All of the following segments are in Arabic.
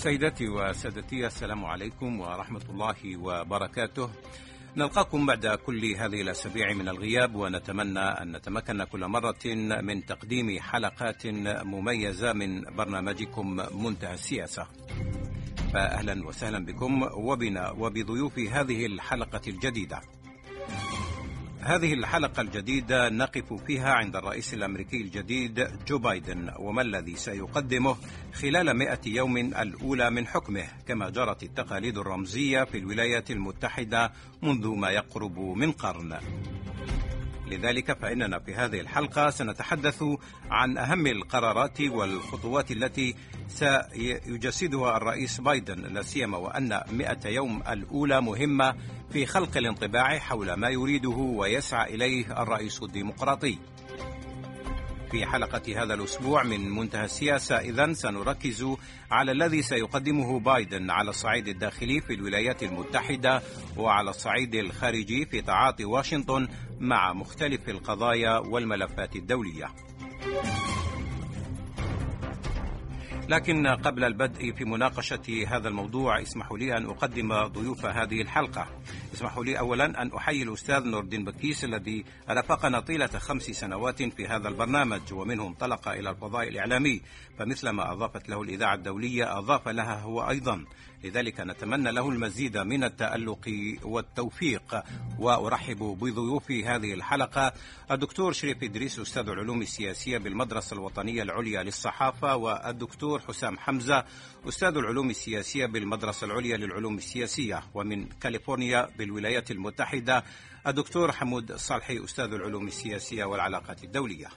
سيداتي وسادتي السلام عليكم ورحمة الله وبركاته. نلقاكم بعد كل هذه الأسابيع من الغياب ونتمنى أن نتمكن كل مرة من تقديم حلقات مميزة من برنامجكم منتهى السياسة. فأهلا وسهلا بكم وبنا وبضيوف هذه الحلقة الجديدة. هذه الحلقة الجديدة نقف فيها عند الرئيس الأمريكي الجديد جو بايدن وما الذي سيقدمه خلال مئة يوم الأولى من حكمه كما جرت التقاليد الرمزية في الولايات المتحدة منذ ما يقرب من قرن. لذلك فإننا في هذه الحلقة سنتحدث عن أهم القرارات والخطوات التي سيجسدها الرئيس بايدن لا سيما وأن مئة يوم الأولى مهمة في خلق الانطباع حول ما يريده ويسعى إليه الرئيس الديمقراطي. في حلقة هذا الأسبوع من منتهى السياسة إذا سنركز على الذي سيقدمه بايدن على الصعيد الداخلي في الولايات المتحدة وعلى الصعيد الخارجي في تعاطي واشنطن مع مختلف القضايا والملفات الدولية. لكن قبل البدء في مناقشة هذا الموضوع اسمحوا لي أن أقدم ضيوف هذه الحلقة اسمحوا لي أولا أن أحيي الأستاذ نور الدين بكيس الذي رافقنا طيلة خمس سنوات في هذا البرنامج ومنه انطلق إلى الفضاء الإعلامي فمثلما أضافت له الإذاعة الدولية أضاف لها هو أيضا. لذلك نتمنى له المزيد من التألق والتوفيق. وأرحب بضيوف هذه الحلقة الدكتور شريف إدريس أستاذ العلوم السياسية بالمدرسة الوطنية العليا للصحافة والدكتور حسام حمزة أستاذ العلوم السياسية بالمدرسة العليا للعلوم السياسية ومن كاليفورنيا بالولايات المتحدة الدكتور حمود صالحي أستاذ العلوم السياسية والعلاقات الدولية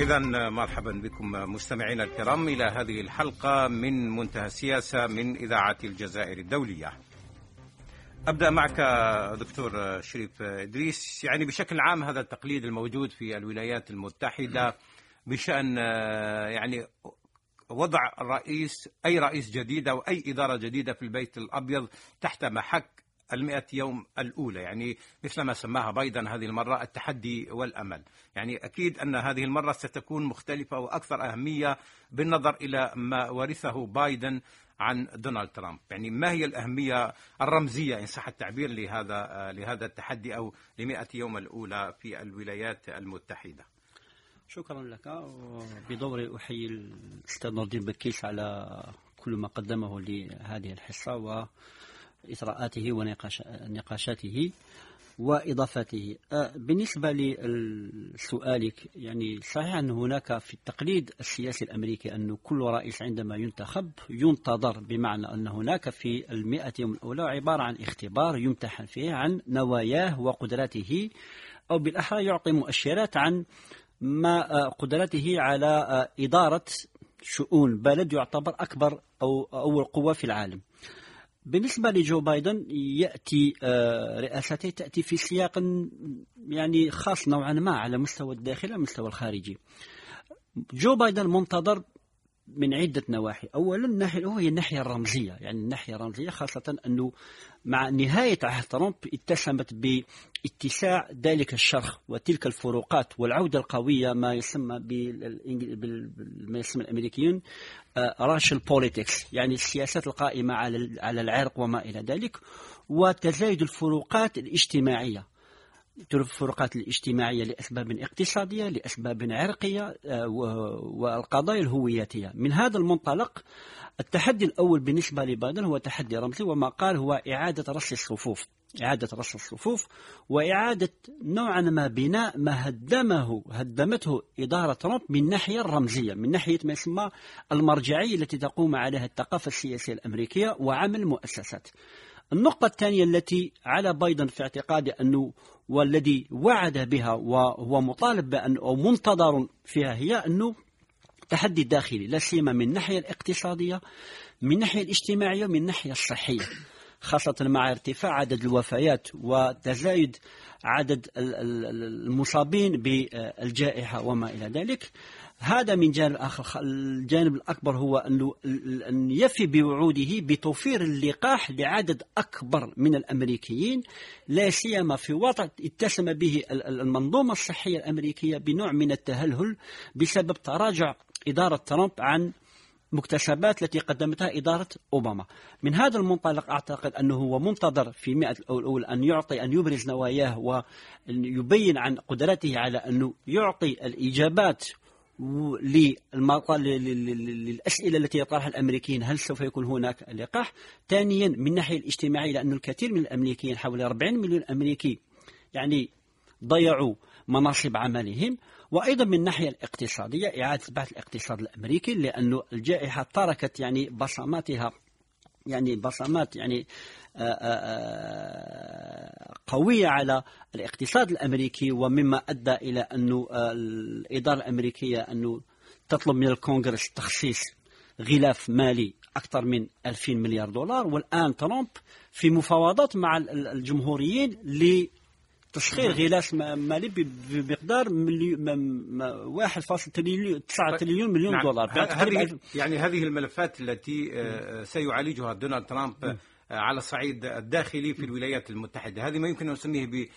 إذا مرحبا بكم مستمعينا الكرام إلى هذه الحلقة من منتهى السياسة من إذاعة الجزائر الدولية. أبدأ معك دكتور شريف إدريس يعني بشكل عام هذا التقليد الموجود في الولايات المتحدة بشأن يعني وضع الرئيس أي رئيس جديد أو أي إدارة جديدة في البيت الأبيض تحت محك المئة يوم الأولى. يعني مثل ما سماها بايدن هذه المرة التحدي والأمل. يعني أكيد أن هذه المرة ستكون مختلفة وأكثر أهمية بالنظر إلى ما ورثه بايدن عن دونالد ترامب. يعني ما هي الأهمية الرمزية إن صح التعبير لهذا لهذا التحدي أو لمئة يوم الأولى في الولايات المتحدة؟ شكرا لك بدوري أحيي الأستاذ نور الدين بكيس على كل ما قدمه لهذه الحصة و إثراءاته ونقاشاته وإضافاته. بالنسبة لسؤالك يعني صحيح أن هناك في التقليد السياسي الأمريكي أن كل رئيس عندما ينتخب ينتظر بمعنى أن هناك في المئة يوم الأولى عبارة عن اختبار يمتحن فيه عن نواياه وقدراته أو بالأحرى يعطي مؤشرات عن ما قدرته على إدارة شؤون بلد يعتبر أكبر أو أول قوة في العالم. بالنسبة لجو بايدن يأتي رئاسته تأتي في سياق يعني خاص نوعا ما على مستوى الداخل ومستوى الخارجي. جو بايدن منتظر من عدة نواحي. أولا الناحية هي الناحية الرمزية. يعني الناحية الرمزية خاصة أنه مع نهاية عهد ترامب اتسمت باتساع ذلك الشرخ وتلك الفروقات والعودة القوية ما يسمى ما يسمى الأمريكيون راشل بوليتكس يعني السياسات القائمة على العرق وما إلى ذلك وتزايد الفروقات الاجتماعية. الفروقات الاجتماعية لأسباب اقتصادية لأسباب عرقية والقضايا الهوياتية من هذا المنطلق التحدي الأول بالنسبة لبايدن هو تحدي رمزي وما قال هو إعادة رص الصفوف. إعادة رص الصفوف وإعادة نوعا ما بناء ما هدمه هدمته إدارة ترامب من ناحية الرمزية من ناحية ما يسمى المرجعية التي تقوم عليها الثقافة السياسية الأمريكية وعمل مؤسسات. النقطة الثانية التي على بايدن في اعتقادي أنه والذي وعد بها وهو مطالب بأن أو منتظر فيها هي أنه تحدي داخلي لا سيما من الناحية الاقتصادية من الناحية الاجتماعية ومن الناحية الصحية خاصة مع ارتفاع عدد الوفيات وتزايد عدد المصابين بالجائحة وما إلى ذلك. هذا من جانب آخر. الجانب الأكبر هو أنه أن يفي بوعوده بتوفير اللقاح لعدد أكبر من الأمريكيين لا سيما في وضع اتسم به المنظومة الصحية الأمريكية بنوع من التهلهل بسبب تراجع إدارة ترامب عن مكتسبات التي قدمتها إدارة أوباما. من هذا المنطلق أعتقد أنه هو منتظر في مئة الأول أن يعطي أن يبرز نواياه ويبين عن قدرته على أنه يعطي الإجابات للأسئلة التي يطرحها الأمريكيين. هل سوف يكون هناك لقاح؟ ثانيا من الناحية الاجتماعية لأن الكثير من الأمريكيين حوالي 40 مليون أمريكي يعني ضيعوا مناصب عملهم. وأيضا من الناحية الاقتصادية إعادة بحث الاقتصاد الأمريكي لأن الجائحة تركت يعني بصماتها يعني بصمات يعني قوية على الاقتصاد الأمريكي ومما أدى إلى أن الإدارة الأمريكية أنه تطلب من الكونغرس تخصيص غلاف مالي أكثر من 2000 مليار دولار. والآن ترامب في مفاوضات مع الجمهوريين تسخير غلاف مالي بمقدار 1.9 تريليون مليون نعم. دولار. هذه يعني هذه الملفات التي آه، سيعالجها دونالد ترامب على الصعيد الداخلي في الولايات المتحدة. هذه ما يمكن أن نسميه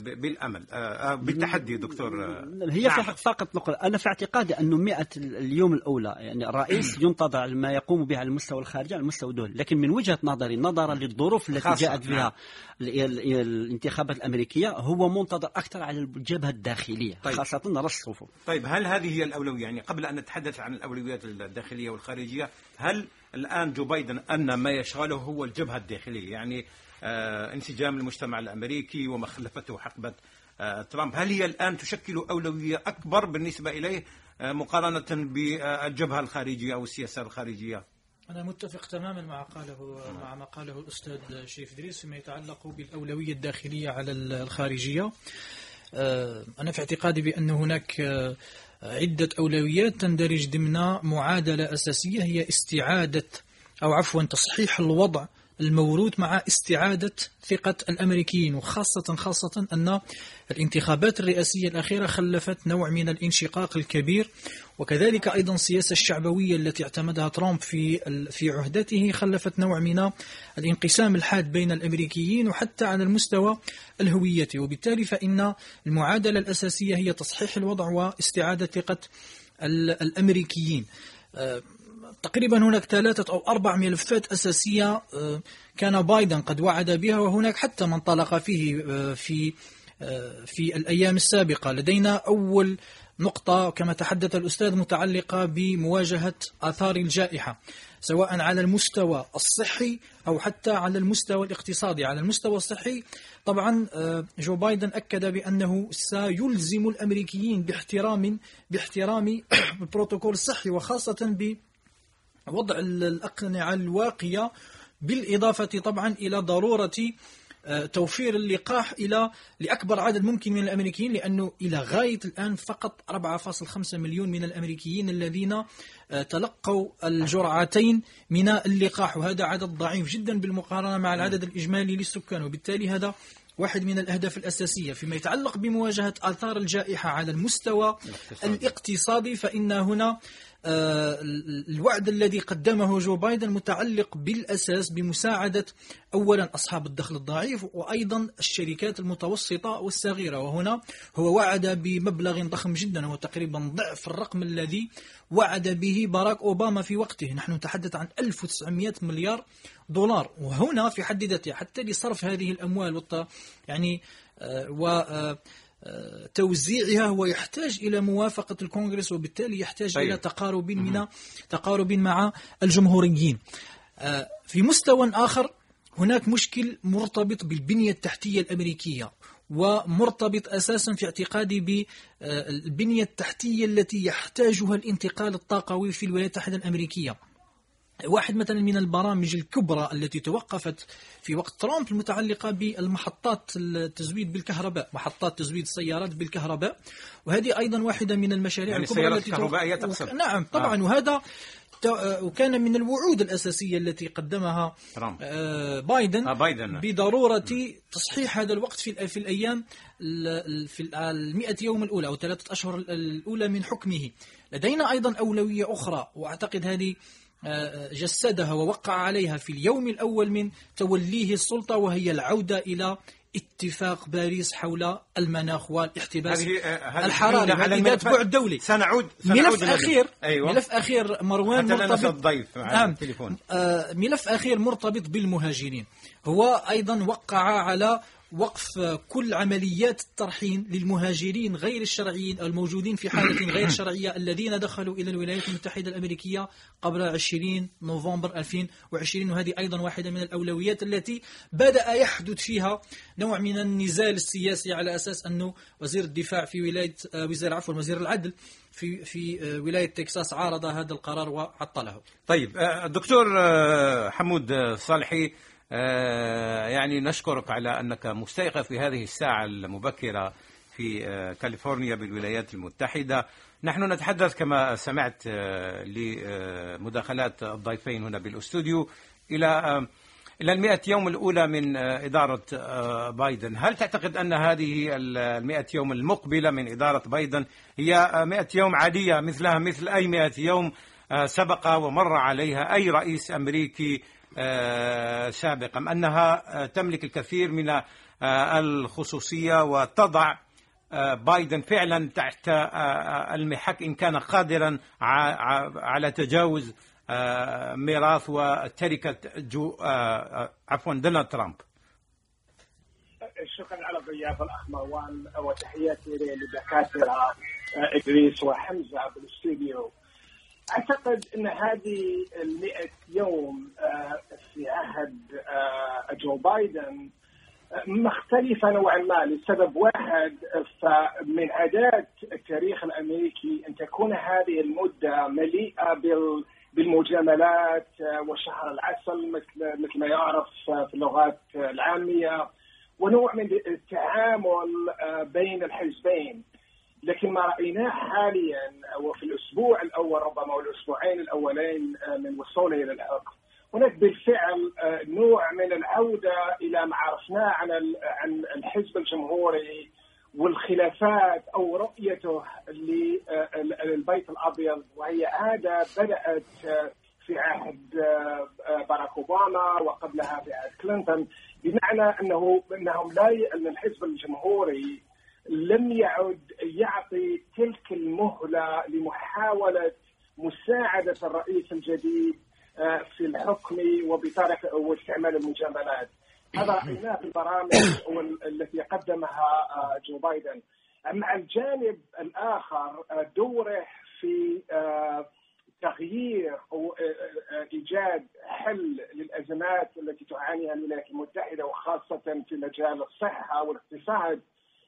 بالأمل. آه، آه، بالتحدي دكتور. آه، هي نعم. فقط نقول أنا في اعتقادي أنه 100 اليوم الأولى يعني الرئيس ينتظر ما يقوم به على المستوى الخارجي على المستوى الدولي. لكن من وجهة نظري نظرا للظروف التي جاءت فيها نعم. الانتخابات الأمريكية هو منتظر أكثر على الجبهة الداخلية طيب. خاصة رص الصفوف. طيب هل هذه هي الأولوية؟ يعني قبل أن نتحدث عن الأولويات الداخلية والخارجية هل الآن جو بايدن أن ما يشغله هو الجبهة الداخلية يعني آه انسجام المجتمع الأمريكي وما خلفته حقبة آه ترامب. هل هي الآن تشكل أولوية أكبر بالنسبة إليه آه مقارنة بالجبهة الخارجية أو السياسة الخارجية؟ أنا متفق تماما مع قاله مع ما قاله الأستاذ شريف إدريس فيما يتعلق بالأولوية الداخلية على الخارجية. أنا في اعتقادي بأن هناك عدة أولويات تندرج ضمن معادلة أساسية هي استعادة أو عفوا تصحيح الوضع الموروث مع استعادة ثقة الأمريكيين وخاصة خاصة أن الانتخابات الرئاسية الأخيرة خلفت نوع من الانشقاق الكبير وكذلك أيضا السياسة الشعبوية التي اعتمدها ترامب في في عهدته خلفت نوع من الانقسام الحاد بين الأمريكيين وحتى على المستوى الهوية. وبالتالي فإن المعادلة الأساسية هي تصحيح الوضع واستعادة ثقة الأمريكيين. آه، تقريبا هناك ثلاثة أو أربع ملفات أساسية آه، كان بايدن قد وعد بها وهناك حتى من انطلق فيه آه، في آه، في الأيام السابقة. لدينا أول نقطة كما تحدث الأستاذ متعلقة بمواجهة آثار الجائحة سواء على المستوى الصحي أو حتى على المستوى الاقتصادي. على المستوى الصحي طبعا جو بايدن أكد بأنه سيلزم الأمريكيين باحترام باحترام البروتوكول الصحي وخاصة ب وضع الأقنعة الواقية بالإضافة طبعا إلى ضرورة آه، توفير اللقاح إلى لأكبر عدد ممكن من الأمريكيين لأنه إلى غاية الآن فقط 4.5 مليون من الأمريكيين الذين آه، تلقوا الجرعتين من اللقاح وهذا عدد ضعيف جدا بالمقارنة مع العدد الإجمالي للسكان. وبالتالي هذا واحد من الأهداف الأساسية فيما يتعلق بمواجهة آثار الجائحة على المستوى الاقتصادي. فإن هنا الوعد الذي قدمه جو بايدن متعلق بالأساس بمساعدة أولا أصحاب الدخل الضعيف وأيضا الشركات المتوسطة والصغيرة. وهنا هو وعد بمبلغ ضخم جدا هو تقريبا ضعف الرقم الذي وعد به باراك أوباما في وقته. نحن نتحدث عن 1900 مليار دولار. وهنا في حد ذاته حتى لصرف هذه الأموال يعني آه، و آه، توزيعها هو يحتاج إلى موافقة الكونغرس وبالتالي يحتاج طيب. إلى تقارب من تقارب مع الجمهوريين. آه، في مستوى آخر هناك مشكل مرتبط بالبنية التحتية الأمريكية ومرتبط أساسا في اعتقادي بالبنية التحتية التي يحتاجها الانتقال الطاقوي في الولايات المتحدة الأمريكية. واحد مثلا من البرامج الكبرى التي توقفت في وقت ترامب المتعلقة بالمحطات التزويد بالكهرباء محطات تزويد السيارات بالكهرباء. وهذه أيضا واحدة من المشاريع يعني الكبرى التي الكهربائية تقصد. نعم طبعا. آه. وهذا وكان من الوعود الأساسية التي قدمها ترامب. آه بايدن, آه بايدن. بضرورة تصحيح هذا الوقت في, في الأيام في المئة يوم الأولى أو ثلاثة أشهر الأولى من حكمه. لدينا أيضا أولوية أخرى وأعتقد هذه جسدها ووقع عليها في اليوم الأول من توليه السلطة وهي العودة إلى اتفاق باريس حول المناخ والاحتباس الحراري على بعد دولي. سنعود, سنعود ملف أخير أيوة. ملف أخير مروان مرتبط الضيف نعم. التليفون. آه ملف أخير مرتبط بالمهاجرين. هو أيضا وقع على وقف كل عمليات الترحيل للمهاجرين غير الشرعيين الموجودين في حالة غير شرعية الذين دخلوا إلى الولايات المتحدة الأمريكية قبل 20 نوفمبر 2020 وهذه أيضا واحدة من الأولويات التي بدأ يحدث فيها نوع من النزال السياسي على أساس أنه وزير الدفاع في ولاية آه، وزير عفوا وزير العدل في في آه، ولاية تكساس عارض هذا القرار وعطله. طيب آه، دكتور حمود صالحي يعني نشكرك على أنك مستيقظ في هذه الساعة المبكرة في آه، كاليفورنيا بالولايات المتحدة. نحن نتحدث كما سمعت آه، لمداخلات الضيفين هنا بالأستوديو إلى إلى المئة يوم الأولى من إدارة بايدن. هل تعتقد أن هذه المئة يوم المقبلة من إدارة بايدن هي مئة يوم عادية مثلها مثل أي مئة يوم سبق ومر عليها أي رئيس أمريكي آه، سابقا أنها آه، تملك الكثير من آه، الخصوصية وتضع بايدن فعلا تحت المحك إن كان قادرا على تجاوز ميراث وتركة جو عفوا دونالد ترامب. شكرا على الضيافة الاخ مروان وتحياتي للدكاتره إدريس وحمزة بالاستوديو أعتقد إن هذه المئة يوم آه، في عهد آه، جو بايدن آه، مختلفة نوعا ما لسبب واحد فمن عادات التاريخ الأمريكي أن تكون هذه المدة مليئة بالمجاملات وشهر العسل مثل مثل ما يعرف في اللغات العامية ونوع من التعامل بين الحزبين. لكن ما رأيناه حاليا وفي الأسبوع الأول ربما والاسبوعين الأولين آه، من وصوله إلى الحكم. هناك بالفعل آه، نوع من العودة إلى ما عرفناه عن عن الحزب الجمهوري والخلافات أو رؤيته للبيت الأبيض. وهي عادة بدأت آه، في عهد باراك أوباما وقبلها في عهد كلينتون. بمعنى أنه أنهم لا أن الحزب الجمهوري لم يعد يعطي تلك المهلة لمحاولة مساعدة الرئيس الجديد آه، في الحكم وبطريقه واستعمال المجاملات. هذا رأيناه في البرامج التي قدمها آه، جو بايدن. اما الجانب الآخر آه، دوره في تغيير أو إيجاد حل للأزمات التي تعانيها الولايات المتحدة وخاصة في مجال الصحة والاقتصاد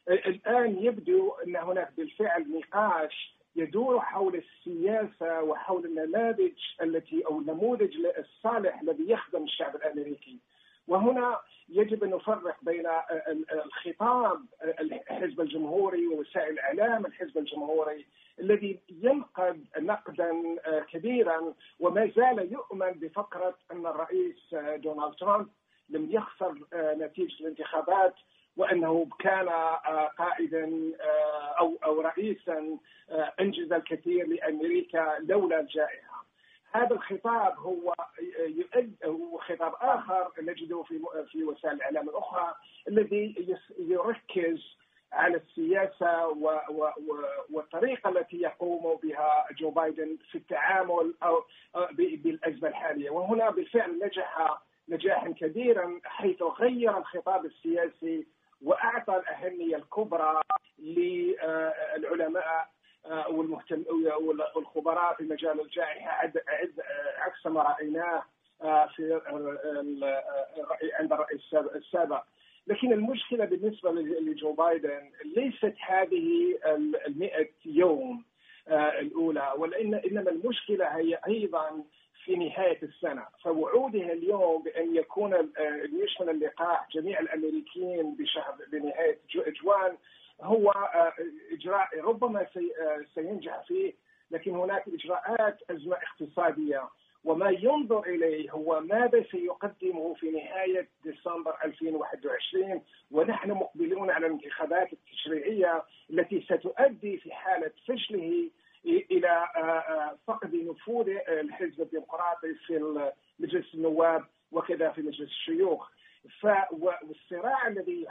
الآن يبدو أن هناك بالفعل نقاش يدور حول السياسة وحول النماذج التي أو النموذج الصالح الذي يخدم الشعب الأمريكي. وهنا يجب أن نفرق بين الخطاب الحزب الجمهوري ووسائل الإعلام الحزب الجمهوري الذي ينقد نقدا كبيرا وما زال يؤمن بفكره أن الرئيس دونالد ترامب لم يخسر نتيجة الانتخابات وأنه كان آه، قائدا آه، أو أو رئيسا آه، أنجز الكثير لأمريكا لولا الجائحة. هذا الخطاب هو هو خطاب آخر نجده في في وسائل الإعلام الأخرى الذي يركز على السياسة والطريقة التي يقوم بها جو بايدن في التعامل أو بالأزمة الحالية وهنا بالفعل نجح نجاحا كبيرا حيث غير الخطاب السياسي وأعطى الأهمية الكبرى للعلماء آه، والمهتم والخبراء في مجال الجائحة عكس ما رأيناه آه، في عند الرئيس السابق لكن المشكلة بالنسبة لجو بايدن ليست هذه المئة يوم آه، الأولى ولان إنما المشكلة هي أيضا في نهاية السنة. فوعوده اليوم بأن يكون يشمل اللقاح جميع الأمريكيين بشهر بنهاية جوان. هو آه، إجراء ربما آه، سينجح فيه لكن هناك إجراءات أزمة اقتصادية. وما ينظر إليه هو ماذا سيقدمه في نهاية ديسمبر 2021 ونحن مقبلون على الانتخابات التشريعية التي ستؤدي في حالة فشله إلى فقد نفوذ الحزب الديمقراطي في مجلس النواب وكذا في مجلس الشيوخ فالصراع الذي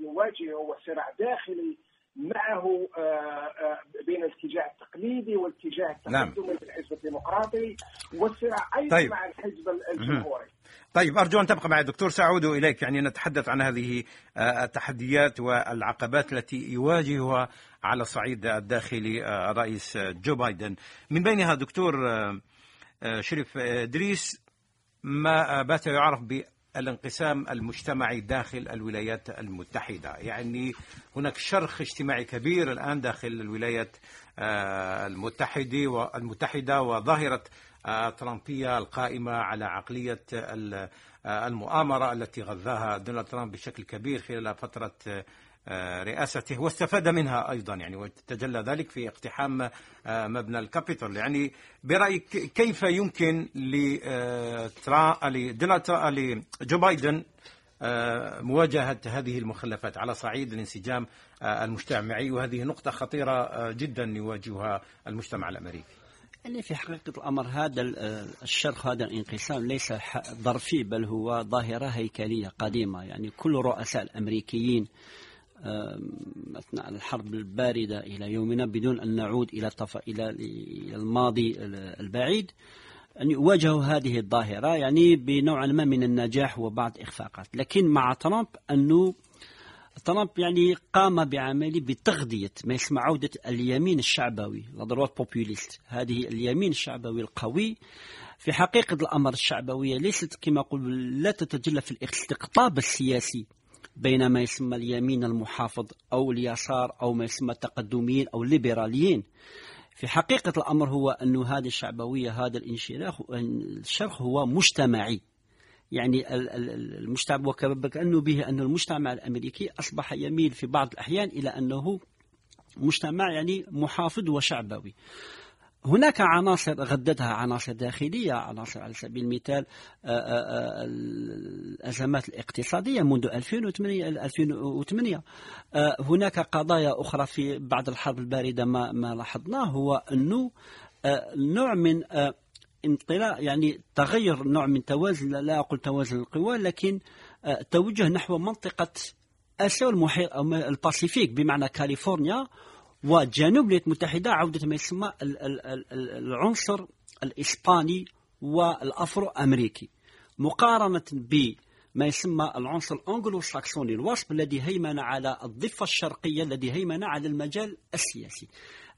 يواجهه هو صراع داخلي معه بين الاتجاه التقليدي والاتجاه نعم. التقدمي نعم. الحزب الديمقراطي والصراع أيضا طيب. مع الحزب الجمهوري طيب أرجو أن تبقى معي دكتور سأعود إليك يعني نتحدث عن هذه التحديات والعقبات التي يواجهها على الصعيد الداخلي الرئيس جو بايدن. من بينها دكتور شريف إدريس ما بات يعرف الانقسام المجتمعي داخل الولايات المتحدة. يعني هناك شرخ اجتماعي كبير الآن داخل الولايات آه، المتحدة والمتحدة وظاهرة الترامبية القائمة على عقلية آه، المؤامرة التي غذاها دونالد ترامب بشكل كبير خلال فترة آه، رئاسته واستفاد منها أيضا يعني وتجلى ذلك في اقتحام آه، مبنى الكابيتول. يعني برأيك كيف يمكن لجو بايدن آه، مواجهة هذه المخلفات؟ على صعيد الانسجام المجتمعي وهذه نقطة خطيرة جدا يواجهها المجتمع الأمريكي. يعني في حقيقة الأمر هذا الشرخ هذا الانقسام ليس ظرفي بل هو ظاهرة هيكلية قديمة. يعني كل رؤساء الأمريكيين أثناء الحرب الباردة إلى يومنا بدون أن نعود إلى طف... إلى الماضي البعيد أن يواجهوا هذه الظاهرة يعني بنوع ما من النجاح وبعض إخفاقات. لكن مع ترامب أنه ترامب يعني قام بعمل بتغذية ما يسمى عودة اليمين الشعبوي لضروات بوبوليست هذه اليمين الشعبوي القوي في حقيقة الأمر الشعبوية ليست كما أقول لا تتجلى في الاستقطاب السياسي بين ما يسمى اليمين المحافظ أو اليسار أو ما يسمى التقدميين أو الليبراليين. في حقيقة الأمر هو أن هذه الشعبوية هذا الانشراح الشرخ هو مجتمعي. يعني المجتمع وكأنه به أن المجتمع الأمريكي أصبح يميل في بعض الأحيان إلى أنه مجتمع يعني محافظ وشعبوي. هناك عناصر غدتها عناصر داخلية عناصر على سبيل المثال آه، آه، آه، الأزمات الاقتصادية منذ 2008 2008 هناك قضايا أخرى في بعد الحرب الباردة ما, ما لاحظناه هو أنه نوع من انطلاق يعني تغير نوع من توازن لا أقول توازن القوى لكن توجه نحو منطقة آسيا والمحيط أو الباسيفيك بمعنى كاليفورنيا. وجنوب الولايات المتحدة عودة ما يسمى العنصر الإسباني والأفرو أمريكي مقارنة بما يسمى العنصر الأنجلو ساكسوني الوصف الذي هيمن على الضفة الشرقية الذي هيمن على المجال السياسي.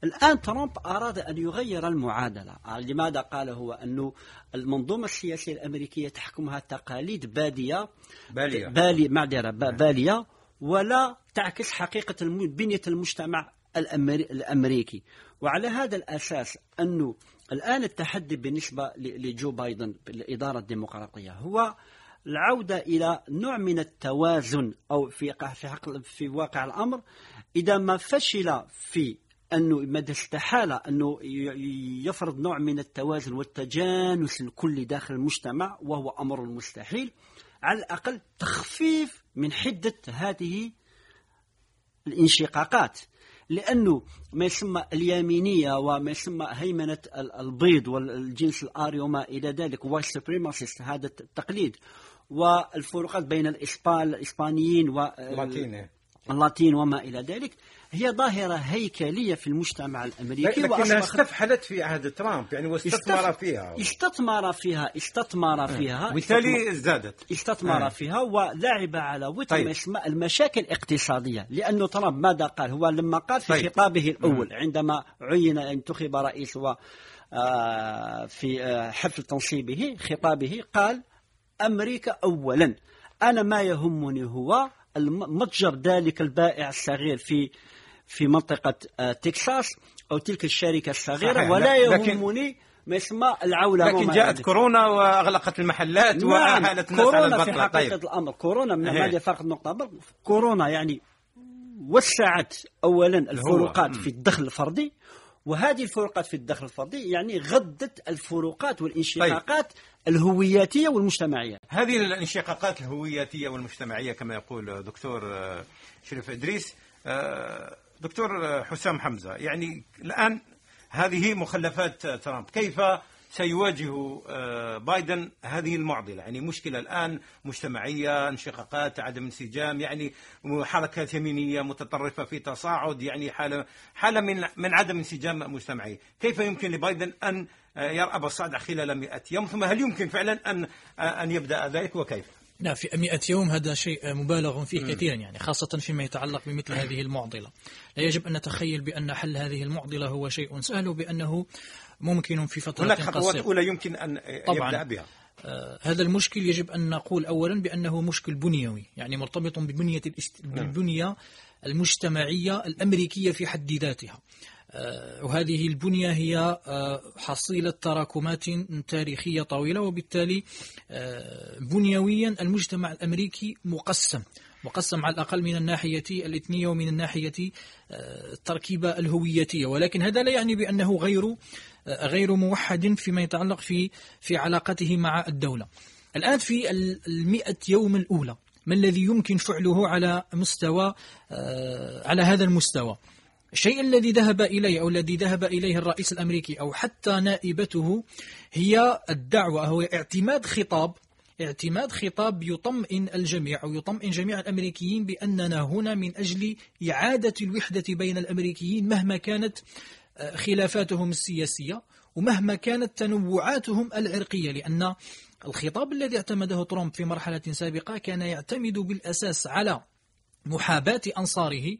الآن ترامب أراد أن يغير المعادلة. لماذا؟ قال هو أن المنظومة السياسية الأمريكية تحكمها تقاليد بادية. بالية بالي معذرة بالية ولا تعكس حقيقة بنية المجتمع الأمريكي. وعلى هذا الأساس أنه الآن التحدي بالنسبة لجو بايدن بالإدارة الديمقراطية هو العودة إلى نوع من التوازن أو في في, في واقع الأمر. إذا ما فشل في أنه مدى استحال أنه يفرض نوع من التوازن والتجانس الكلي داخل المجتمع وهو أمر مستحيل. على الأقل تخفيف من حدة هذه الانشقاقات. لأنه ما يسمى اليمينية وما يسمى هيمنة البيض والجنس الآري وما إلى ذلك white supremacist هذا التقليد. والفروقات بين الإسبان الإسبانيين واللاتين اللاتين وما إلى ذلك. هي ظاهرة هيكلية في المجتمع الأمريكي لكنها استفحلت في عهد ترامب يعني واستثمر فيها استثمر فيها استثمر آه. فيها وبالتالي ازدادت استثمر آه. فيها ولعب على وتر طيب. المشاكل الاقتصادية لأنه ترامب ماذا قال هو لما قال في طيب. خطابه الأول عندما عين انتخب رئيس و آه، في حفل تنصيبه خطابه قال أمريكا أولا أنا ما يهمني هو متجر ذلك البائع الصغير في في منطقة آه، تكساس أو تلك الشركة الصغيرة صحيح. ولا يهمني ما يسمى العولمة لكن جاءت كورونا وأغلقت المحلات نعم. وأهلت الناس على البطلة في حقيقة طيب. الأمر كورونا من هذه فرق نقطة كورونا يعني وسعت أولا الفروقات في الدخل الفردي وهذه الفروقات في الدخل الفردي يعني غدت الفروقات والانشقاقات طيب. الهوياتية والمجتمعية هذه الانشقاقات الهوياتية والمجتمعية كما يقول دكتور شريف إدريس آه، دكتور حسام حمزة يعني الآن هذه مخلفات ترامب كيف سيواجه آه، بايدن هذه المعضلة؟ يعني مشكلة الآن مجتمعية انشقاقات عدم انسجام يعني حركات يمينية متطرفة في تصاعد يعني حالة حالة من من عدم انسجام مجتمعي. كيف يمكن لبايدن أن يرأب الصعد خلال 100 يوم؟ ثم هل يمكن فعلا أن أن يبدأ ذلك؟ وكيف؟ لا في 100 يوم هذا شيء مبالغ فيه كثيرا يعني خاصة فيما يتعلق بمثل هذه المعضلة. لا يجب أن نتخيل بأن حل هذه المعضلة هو شيء سهل وبأنه ممكن في فترة هناك خطوات أولى يمكن أن طبعاً. يبدأ بها. آه هذا المشكل يجب أن نقول أولا بأنه مشكل بنيوي يعني مرتبط ببنية, الاست... نعم. بالبنية المجتمعية الأمريكية في حد ذاتها. وهذه البنية هي آه، حصيلة تراكمات تاريخية طويلة وبالتالي آه، بنيويا المجتمع الأمريكي مقسم مقسم على الأقل من الناحية الإثنية ومن الناحية التركيبة الهويتية. ولكن هذا لا يعني بأنه غير غير موحد فيما يتعلق في في علاقته مع الدولة. الآن في المئة يوم الأولى ما الذي يمكن فعله على مستوى على هذا المستوى؟ الشيء الذي ذهب إليه أو الذي ذهب إليه الرئيس الأمريكي أو حتى نائبته هي الدعوة هو اعتماد خطاب اعتماد خطاب يطمئن الجميع أو يطمئن جميع الأمريكيين بأننا هنا من أجل إعادة الوحدة بين الأمريكيين مهما كانت آه، خلافاتهم السياسية ومهما كانت تنوعاتهم العرقية لأن الخطاب الذي اعتمده ترامب في مرحلة سابقة كان يعتمد بالأساس على محاباة أنصاره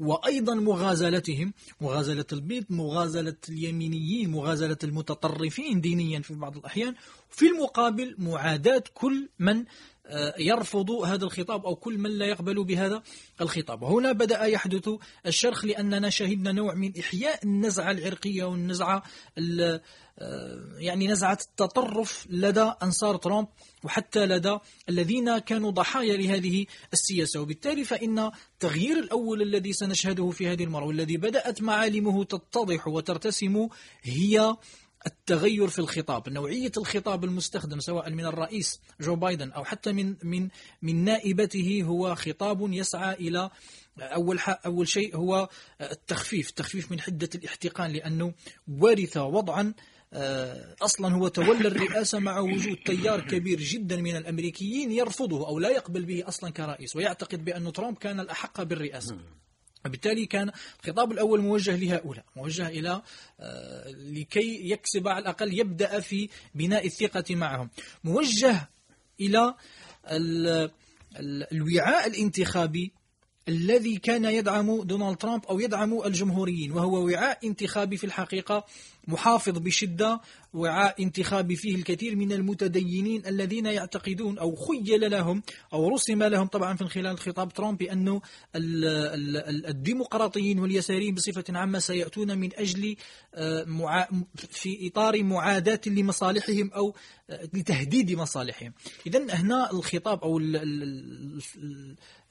وأيضا مغازلتهم مغازلة البيض مغازلة اليمينيين مغازلة المتطرفين دينيا في بعض الأحيان. في المقابل معاداة كل من يرفض هذا الخطاب أو كل من لا يقبل بهذا الخطاب. وهنا بدأ يحدث الشرخ لأننا شهدنا نوع من إحياء النزعة العرقية والنزعة آه، يعني نزعة التطرف لدى أنصار ترامب وحتى لدى الذين كانوا ضحايا لهذه السياسة. وبالتالي فإن التغيير الأول الذي سنشهده في هذه المرة والذي بدأت معالمه تتضح وترتسم هي التغير في الخطاب نوعية الخطاب المستخدم سواء من الرئيس جو بايدن أو حتى من من من نائبته هو خطاب يسعى إلى أول أول شيء هو التخفيف التخفيف من حدة الاحتقان لأنه ورث وضعا آه، أصلا هو تولى الرئاسة مع وجود تيار كبير جدا من الأمريكيين يرفضه أو لا يقبل به أصلا كرئيس ويعتقد بأن ترامب كان الأحق بالرئاسة. وبالتالي كان الخطاب الأول موجه لهؤلاء موجه إلى آه، لكي يكسب على الأقل يبدأ في بناء الثقة معهم. موجه إلى الوعاء الانتخابي الذي كان يدعم دونالد ترامب أو يدعم الجمهوريين وهو وعاء انتخابي في الحقيقة محافظ بشدة وعاء انتخابي فيه الكثير من المتدينين الذين يعتقدون أو خيل لهم أو رسم لهم طبعا في خلال خطاب ترامب بأنه الديمقراطيين واليساريين بصفة عامة سيأتون من أجل آه، في إطار معاداة لمصالحهم أو آه، لتهديد مصالحهم. إذا هنا الخطاب أو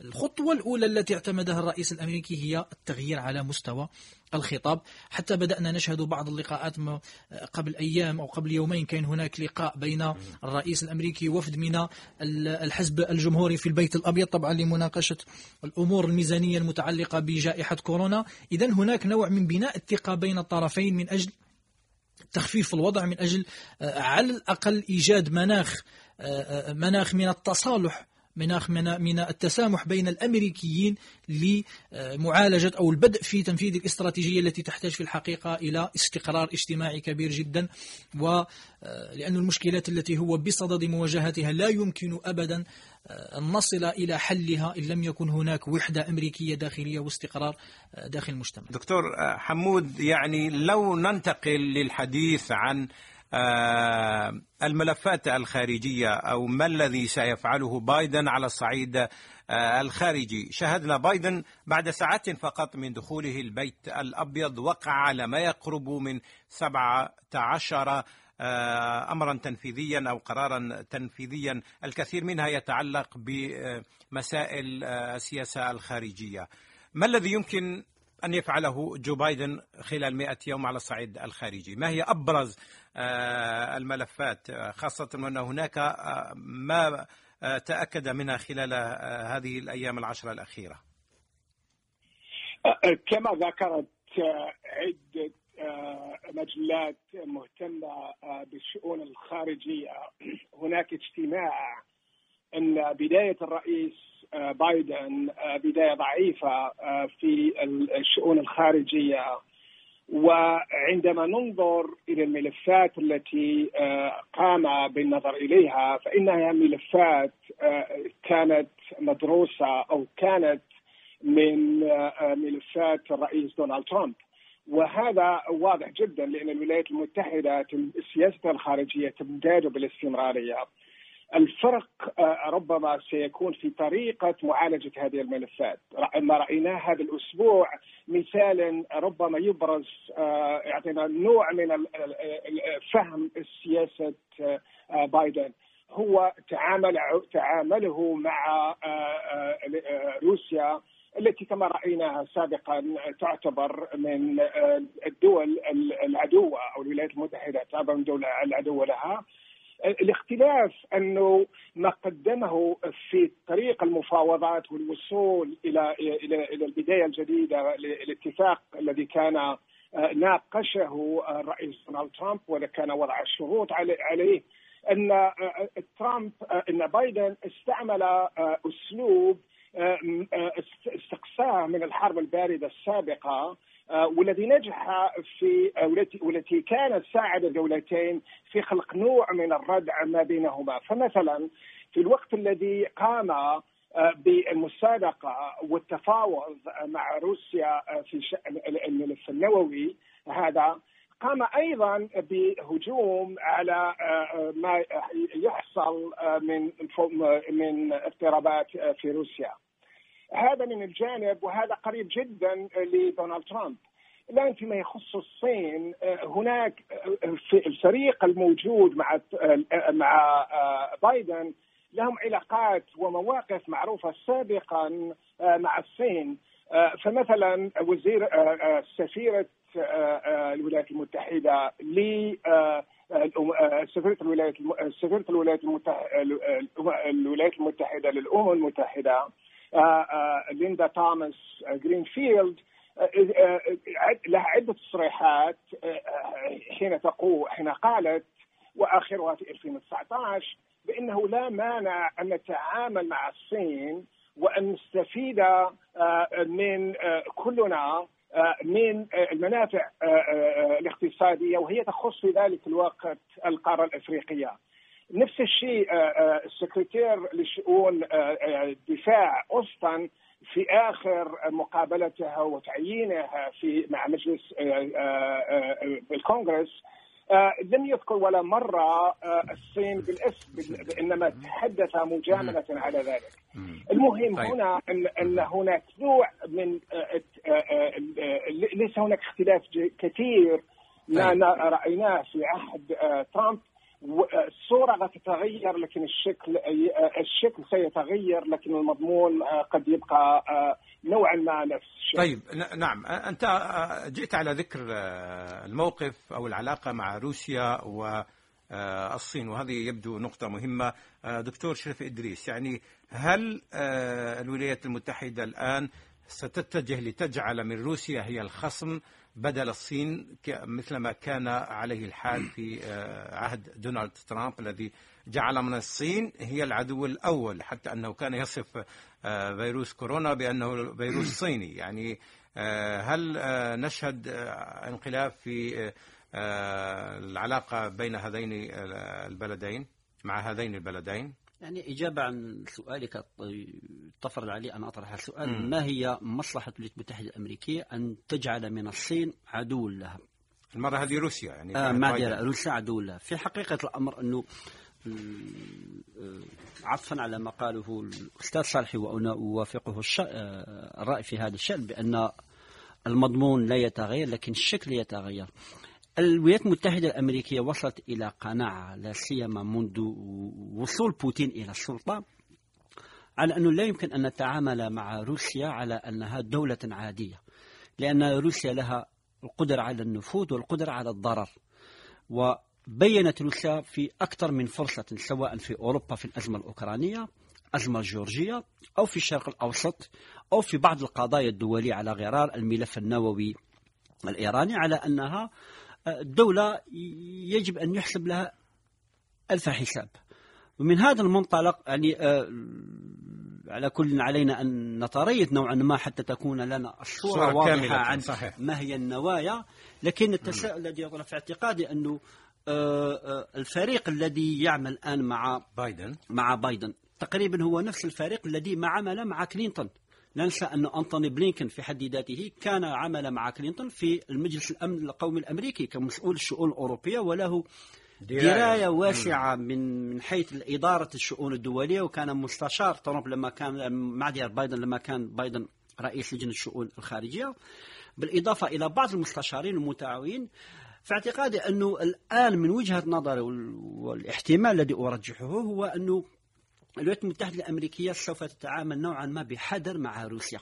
الخطوة الأولى التي اعتمدها الرئيس الأمريكي هي التغيير على مستوى الخطاب. حتى بدأنا نشهد بعض اللقاءات قبل أيام أو قبل يومين كان هناك لقاء بين الرئيس الأمريكي وفد من الحزب الجمهوري في البيت الأبيض طبعا لمناقشة الأمور الميزانية المتعلقة بجائحة كورونا. إذا هناك نوع من بناء الثقة بين الطرفين من أجل تخفيف الوضع من أجل آه، على الأقل إيجاد مناخ آه، آه، مناخ من التصالح مناخ من التسامح بين الأمريكيين لمعالجة أو البدء في تنفيذ الاستراتيجية التي تحتاج في الحقيقة إلى استقرار اجتماعي كبير جدا. ولان المشكلات التي هو بصدد مواجهتها لا يمكن ابدا أن نصل إلى حلها إن لم يكن هناك وحدة أمريكية داخلية واستقرار داخل المجتمع. دكتور حمود يعني لو ننتقل للحديث عن آه، الملفات الخارجية أو ما الذي سيفعله بايدن على الصعيد آه، الخارجي. شهدنا بايدن بعد ساعات فقط من دخوله البيت الأبيض وقع على ما يقرب من 17 آه، امرا تنفيذيا أو قرارا تنفيذيا. الكثير منها يتعلق بمسائل السياسة الخارجية. ما الذي يمكن أن يفعله جو بايدن خلال 100 يوم على الصعيد الخارجي. ما هي أبرز آه، الملفات؟ خاصة أن هناك آه، ما آه، تأكد منها خلال هذه الأيام العشرة الأخيرة. كما ذكرت عدة مجلات مهتمة بالشؤون الخارجية. هناك اجتماع إن بداية الرئيس بايدن بداية ضعيفة في الشؤون الخارجية. وعندما ننظر إلى الملفات التي قام بالنظر إليها فإنها ملفات كانت مدروسة أو كانت من ملفات الرئيس دونالد ترامب. وهذا واضح جدا لأن الولايات المتحدة سياستها الخارجية تمتاز بالاستمرارية. الفرق ربما سيكون في طريقة معالجة هذه الملفات. ما رأيناه هذا الأسبوع مثال ربما يبرز يعطينا نوع من فهم سياسة بايدن. هو تعامل تعامله مع روسيا التي كما رأيناها سابقا تعتبر من الدول العدوه أو الولايات المتحدة تعتبر من الدول العدوه لها. الاختلاف أنه ما قدمه في طريق المفاوضات والوصول إلى إلى إلى البداية الجديدة الاتفاق الذي كان ناقشه الرئيس دونالد ترامب وكان وضع الشروط عليه أن ترامب أن بايدن استعمل أسلوب استقصاه من الحرب الباردة السابقة والذي نجح في والتي كانت ساعد الدولتين في خلق نوع من الردع ما بينهما فمثلا في الوقت الذي قام بالمسابقة والتفاوض مع روسيا في شأن الملف النووي هذا قام أيضا بهجوم على ما يحصل من من اضطرابات في روسيا. هذا من الجانب وهذا قريب جدا لدونالد ترامب. الان فيما يخص الصين هناك في الفريق الموجود مع مع بايدن لهم علاقات ومواقف معروفة سابقا مع الصين فمثلا وزير سفيرة الولايات المتحدة ل سفيرة الولايات سفيرة الولايات الولايات المتحدة للأمم المتحدة ليندا توماس جرينفيلد لها عدة تصريحات حين تقول حين قالت واخرها في 2019 بأنه لا مانع أن نتعامل مع الصين وأن نستفيد من كلنا من المنافع الاقتصادية وهي تخص في ذلك الوقت القارة الأفريقية. نفس الشيء السكرتير لشؤون الدفاع أوستن في آخر مقابلتها وتعيينها في مع مجلس الكونغرس لم يذكر ولا مرة الصين بالاسم إنما تحدث مجاملة على ذلك. المهم طيب. هنا أن, أن هناك نوع من ليس هناك اختلاف كثير. ما رأيناه في عهد ترامب. الصورة قد تتغير لكن الشكل الشكل سيتغير لكن المضمون قد يبقى نوعا ما نفس الشيء. طيب نعم أنت جئت على ذكر الموقف أو العلاقة مع روسيا والصين وهذه يبدو نقطة مهمة دكتور شرف إدريس يعني هل الولايات المتحدة الآن ستتجه لتجعل من روسيا هي الخصم بدل الصين مثلما كان عليه الحال في عهد دونالد ترامب الذي جعل من الصين هي العدو الأول حتى أنه كان يصف فيروس كورونا بأنه فيروس صيني يعني هل نشهد انقلاب في العلاقة بين هذين البلدين مع هذين البلدين؟ يعني إجابة عن سؤالك تفرض علي أن أطرح السؤال. م. ما هي مصلحة الولايات المتحدة الأمريكية أن تجعل من الصين عدو لها؟ المرة هذه روسيا يعني آه ما روسيا عدو لها. في حقيقة الأمر أنه عطفا على ما قاله الأستاذ صالحي وأنا أوافقه الرأي في هذا الشأن بأن المضمون لا يتغير لكن الشكل يتغير. الولايات المتحدة الأمريكية وصلت إلى قناعة لا سيما منذ وصول بوتين إلى السلطة على أنه لا يمكن أن نتعامل مع روسيا على أنها دولة عادية لأن روسيا لها القدرة على النفوذ والقدرة على الضرر وبينت روسيا في أكثر من فرصة سواء في أوروبا في الأزمة الأوكرانية أزمة جورجيا أو في الشرق الأوسط أو في بعض القضايا الدولية على غرار الملف النووي الإيراني على أنها دولة يجب أن يحسب لها ألف حساب. ومن هذا المنطلق يعني آه، على كل علينا أن نتريث نوعا ما حتى تكون لنا الصورة واضحة عن صحيح. ما هي النوايا. لكن التساؤل الذي يطرح في اعتقادي أنه آه، آه، الفريق الذي يعمل الآن مع بايدن. مع بايدن تقريبا هو نفس الفريق الذي ما عمل مع كلينتون. ننسى أن أنتوني بلينكن في حد ذاته كان عمل مع كلينتون في المجلس الأمن القومي الأمريكي كمسؤول الشؤون الأوروبية وله دراية واسعة من من حيث إدارة الشؤون الدولية وكان مستشار ترامب لما كان مع بايدن لما كان بايدن رئيس لجنة الشؤون الخارجية. بالإضافة إلى بعض المستشارين المتعاونين في اعتقادي أنه الآن من وجهة نظري والاحتمال الذي أرجحه هو أنه الولايات المتحدة الأمريكية سوف تتعامل نوعا ما بحذر مع روسيا.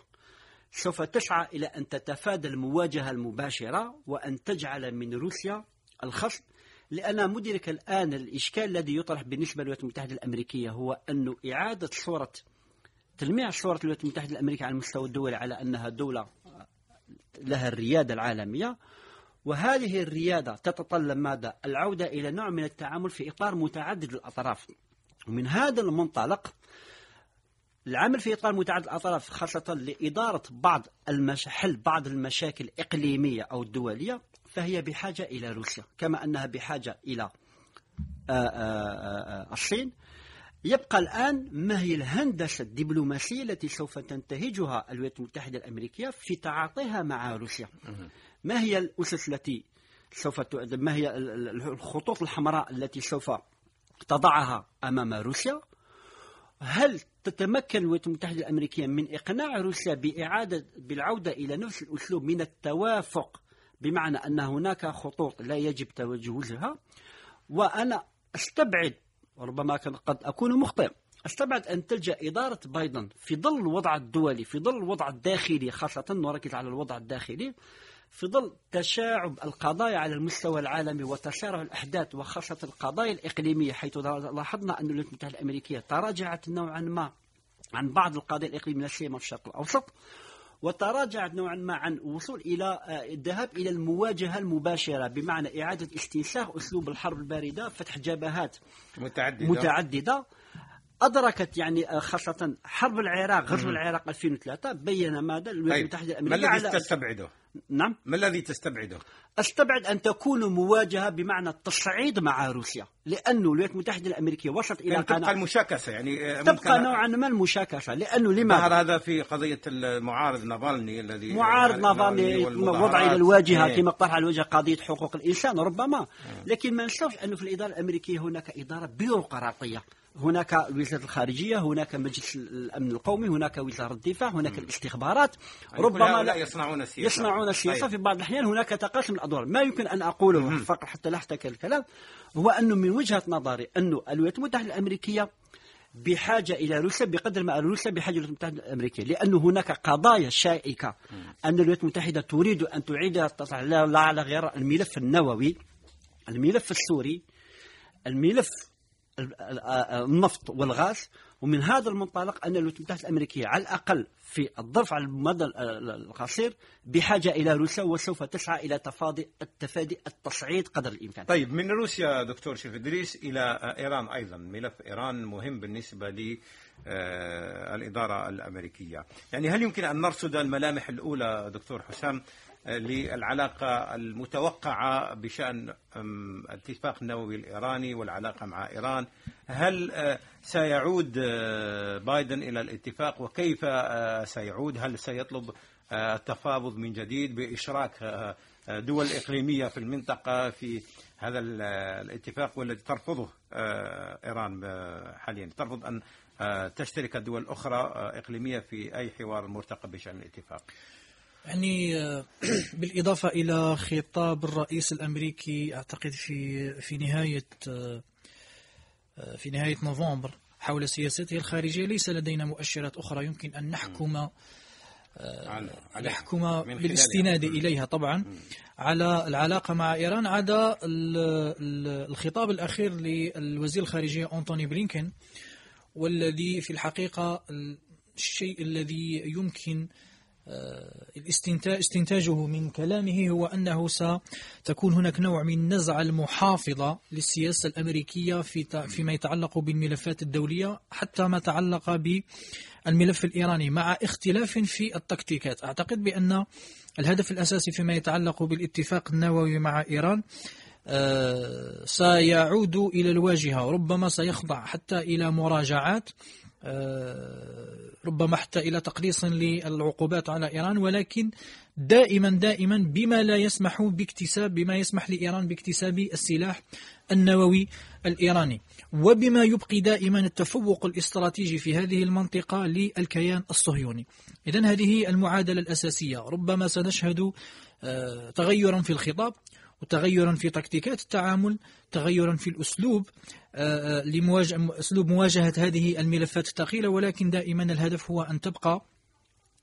سوف تسعى إلى أن تتفادى المواجهة المباشرة وأن تجعل من روسيا الخصم لأن مدرك الآن الإشكال الذي يطرح بالنسبة للولايات المتحدة الأمريكية هو أن إعادة صورة تلميع صورة الولايات المتحدة الأمريكية على المستوى الدولي على أنها دولة لها الريادة العالمية. وهذه الريادة تتطلب ماذا؟ العودة إلى نوع من التعامل في إطار متعدد الأطراف. ومن هذا المنطلق العمل في إطار متعدد الأطراف خاصة لإدارة بعض المش... حل بعض المشاكل الإقليمية أو الدولية فهي بحاجة إلى روسيا كما أنها بحاجة إلى آه، آه، آه، الصين. يبقى الآن ما هي الهندسة الدبلوماسية التي سوف تنتهجها الولايات المتحدة الأمريكية في تعاطيها مع روسيا؟ ما هي الأسس التي سوف ما هي الخطوط الحمراء التي سوف تضعها أمام روسيا. هل تتمكن الولايات المتحدة الأمريكية من إقناع روسيا بإعادة بالعودة إلى نفس الأسلوب من التوافق؟ بمعنى أن هناك خطوط لا يجب تجاوزها وأنا أستبعد وربما قد أكون مخطئ أستبعد أن تلجأ إدارة بايدن في ظل الوضع الدولي في ظل الوضع الداخلي خاصة نركز على الوضع الداخلي في ظل تشاعب القضايا على المستوى العالمي وتسارع الأحداث وخاصة القضايا الإقليمية حيث لاحظنا أن الولايات المتحدة الأمريكية تراجعت نوعا ما عن بعض القضايا الإقليمية لا سيما في الشرق الأوسط وتراجعت نوعا ما عن الوصول إلى آه، الذهاب إلى المواجهة المباشرة بمعنى إعادة استنساخ أسلوب الحرب الباردة فتح جبهات متعددة, متعددة أدركت يعني آه، خاصة حرب العراق غزو العراق 2003 بين ماذا الولايات طيب، المتحدة الأمريكية ما الذي تستبعده؟ نعم ما الذي تستبعده؟ أستبعد أن تكون مواجهة بمعنى التصعيد مع روسيا لأنه الولايات المتحدة الأمريكية وصلت إلى يعني تبقى المشاكسة يعني آه، تبقى نوعا ما المشاكسة لأنه لماذا؟ ظهر هذا في قضية المعارض نافالني الذي معارض نافالني وضع إلى الواجهة إيه. كما اقترح على الواجهه قضية حقوق الإنسان ربما إيه. لكن ما ننساش انه في الإدارة الأمريكية هناك إدارة بيروقراطية هناك وزارة الخارجية هناك مجلس الأمن القومي هناك وزارة الدفاع هناك الاستخبارات. يعني ربما لا يصنعون السياسة. يصنعون السياسة. طيب. في بعض الأحيان هناك تقاسم الأدوار. ما يمكن أن أقوله فقط حتى لا أحتكر الكلام هو أنه من وجهة نظري أنه الولايات المتحدة الأمريكية بحاجة إلى روسيا بقدر ما روسيا بحاجة إلى الولايات المتحدة الأمريكية لأنه هناك قضايا شائكة أن الولايات المتحدة تريد أن تعيد لا على غير الملف النووي الملف السوري الملف النفط والغاز ومن هذا المنطلق أن الولايات المتحدة الأمريكية على الأقل في الظرف على المدى القصير بحاجة إلى روسيا وسوف تسعى إلى تفاضي التفادي التصعيد قدر الإمكان. طيب من روسيا دكتور شريف إدريس إلى إيران أيضا. ملف إيران مهم بالنسبة آه، الإدارة الأمريكية. يعني هل يمكن أن نرصد الملامح الأولى دكتور حسام؟ للعلاقة المتوقعة بشأن الاتفاق النووي الإيراني والعلاقة مع إيران. هل آه، سيعود آه، بايدن إلى الاتفاق؟ وكيف آه، سيعود؟ هل سيطلب التفاوض من جديد بإشراك دول إقليمية في المنطقة في هذا الاتفاق والذي ترفضه إيران حاليا؟ ترفض أن تشترك الدول الأخرى إقليمية في أي حوار مرتقب بشأن الاتفاق؟ يعني آه، بالإضافة إلى خطاب الرئيس الأمريكي أعتقد في في نهاية آه، آه، في نهاية نوفمبر حول سياسته الخارجية ليس لدينا مؤشرات أخرى يمكن أن نحكم نحكم بالاستناد إليها طبعا. على العلاقة مع إيران عدا الخطاب الأخير للوزير الخارجية أنتوني بلينكن والذي في الحقيقة الشيء الذي يمكن استنتاجه من كلامه هو أنه ستكون هناك نوع من نزعة المحافظة للسياسة الأمريكية في فيما يتعلق بالملفات الدولية حتى ما تعلق بالملف الإيراني مع اختلاف في التكتيكات. أعتقد بأن الهدف الأساسي فيما يتعلق بالاتفاق النووي مع إيران آه، سيعود إلى الواجهة ربما سيخضع حتى إلى مراجعات آه، ربما حتى إلى تقليص للعقوبات على إيران ولكن دائما دائما بما لا يسمح باكتساب بما يسمح لإيران باكتساب السلاح النووي الإيراني. وبما يبقي دائما التفوق الاستراتيجي في هذه المنطقة للكيان الصهيوني. إذا هذه المعادلة الأساسية. ربما سنشهد آه، تغيرا في الخطاب. وتغيرا في تكتيكات التعامل تغيرا في الأسلوب آه، آه، لمواجهة أسلوب مواجهة هذه الملفات الثقيلة. ولكن دائما الهدف هو أن تبقى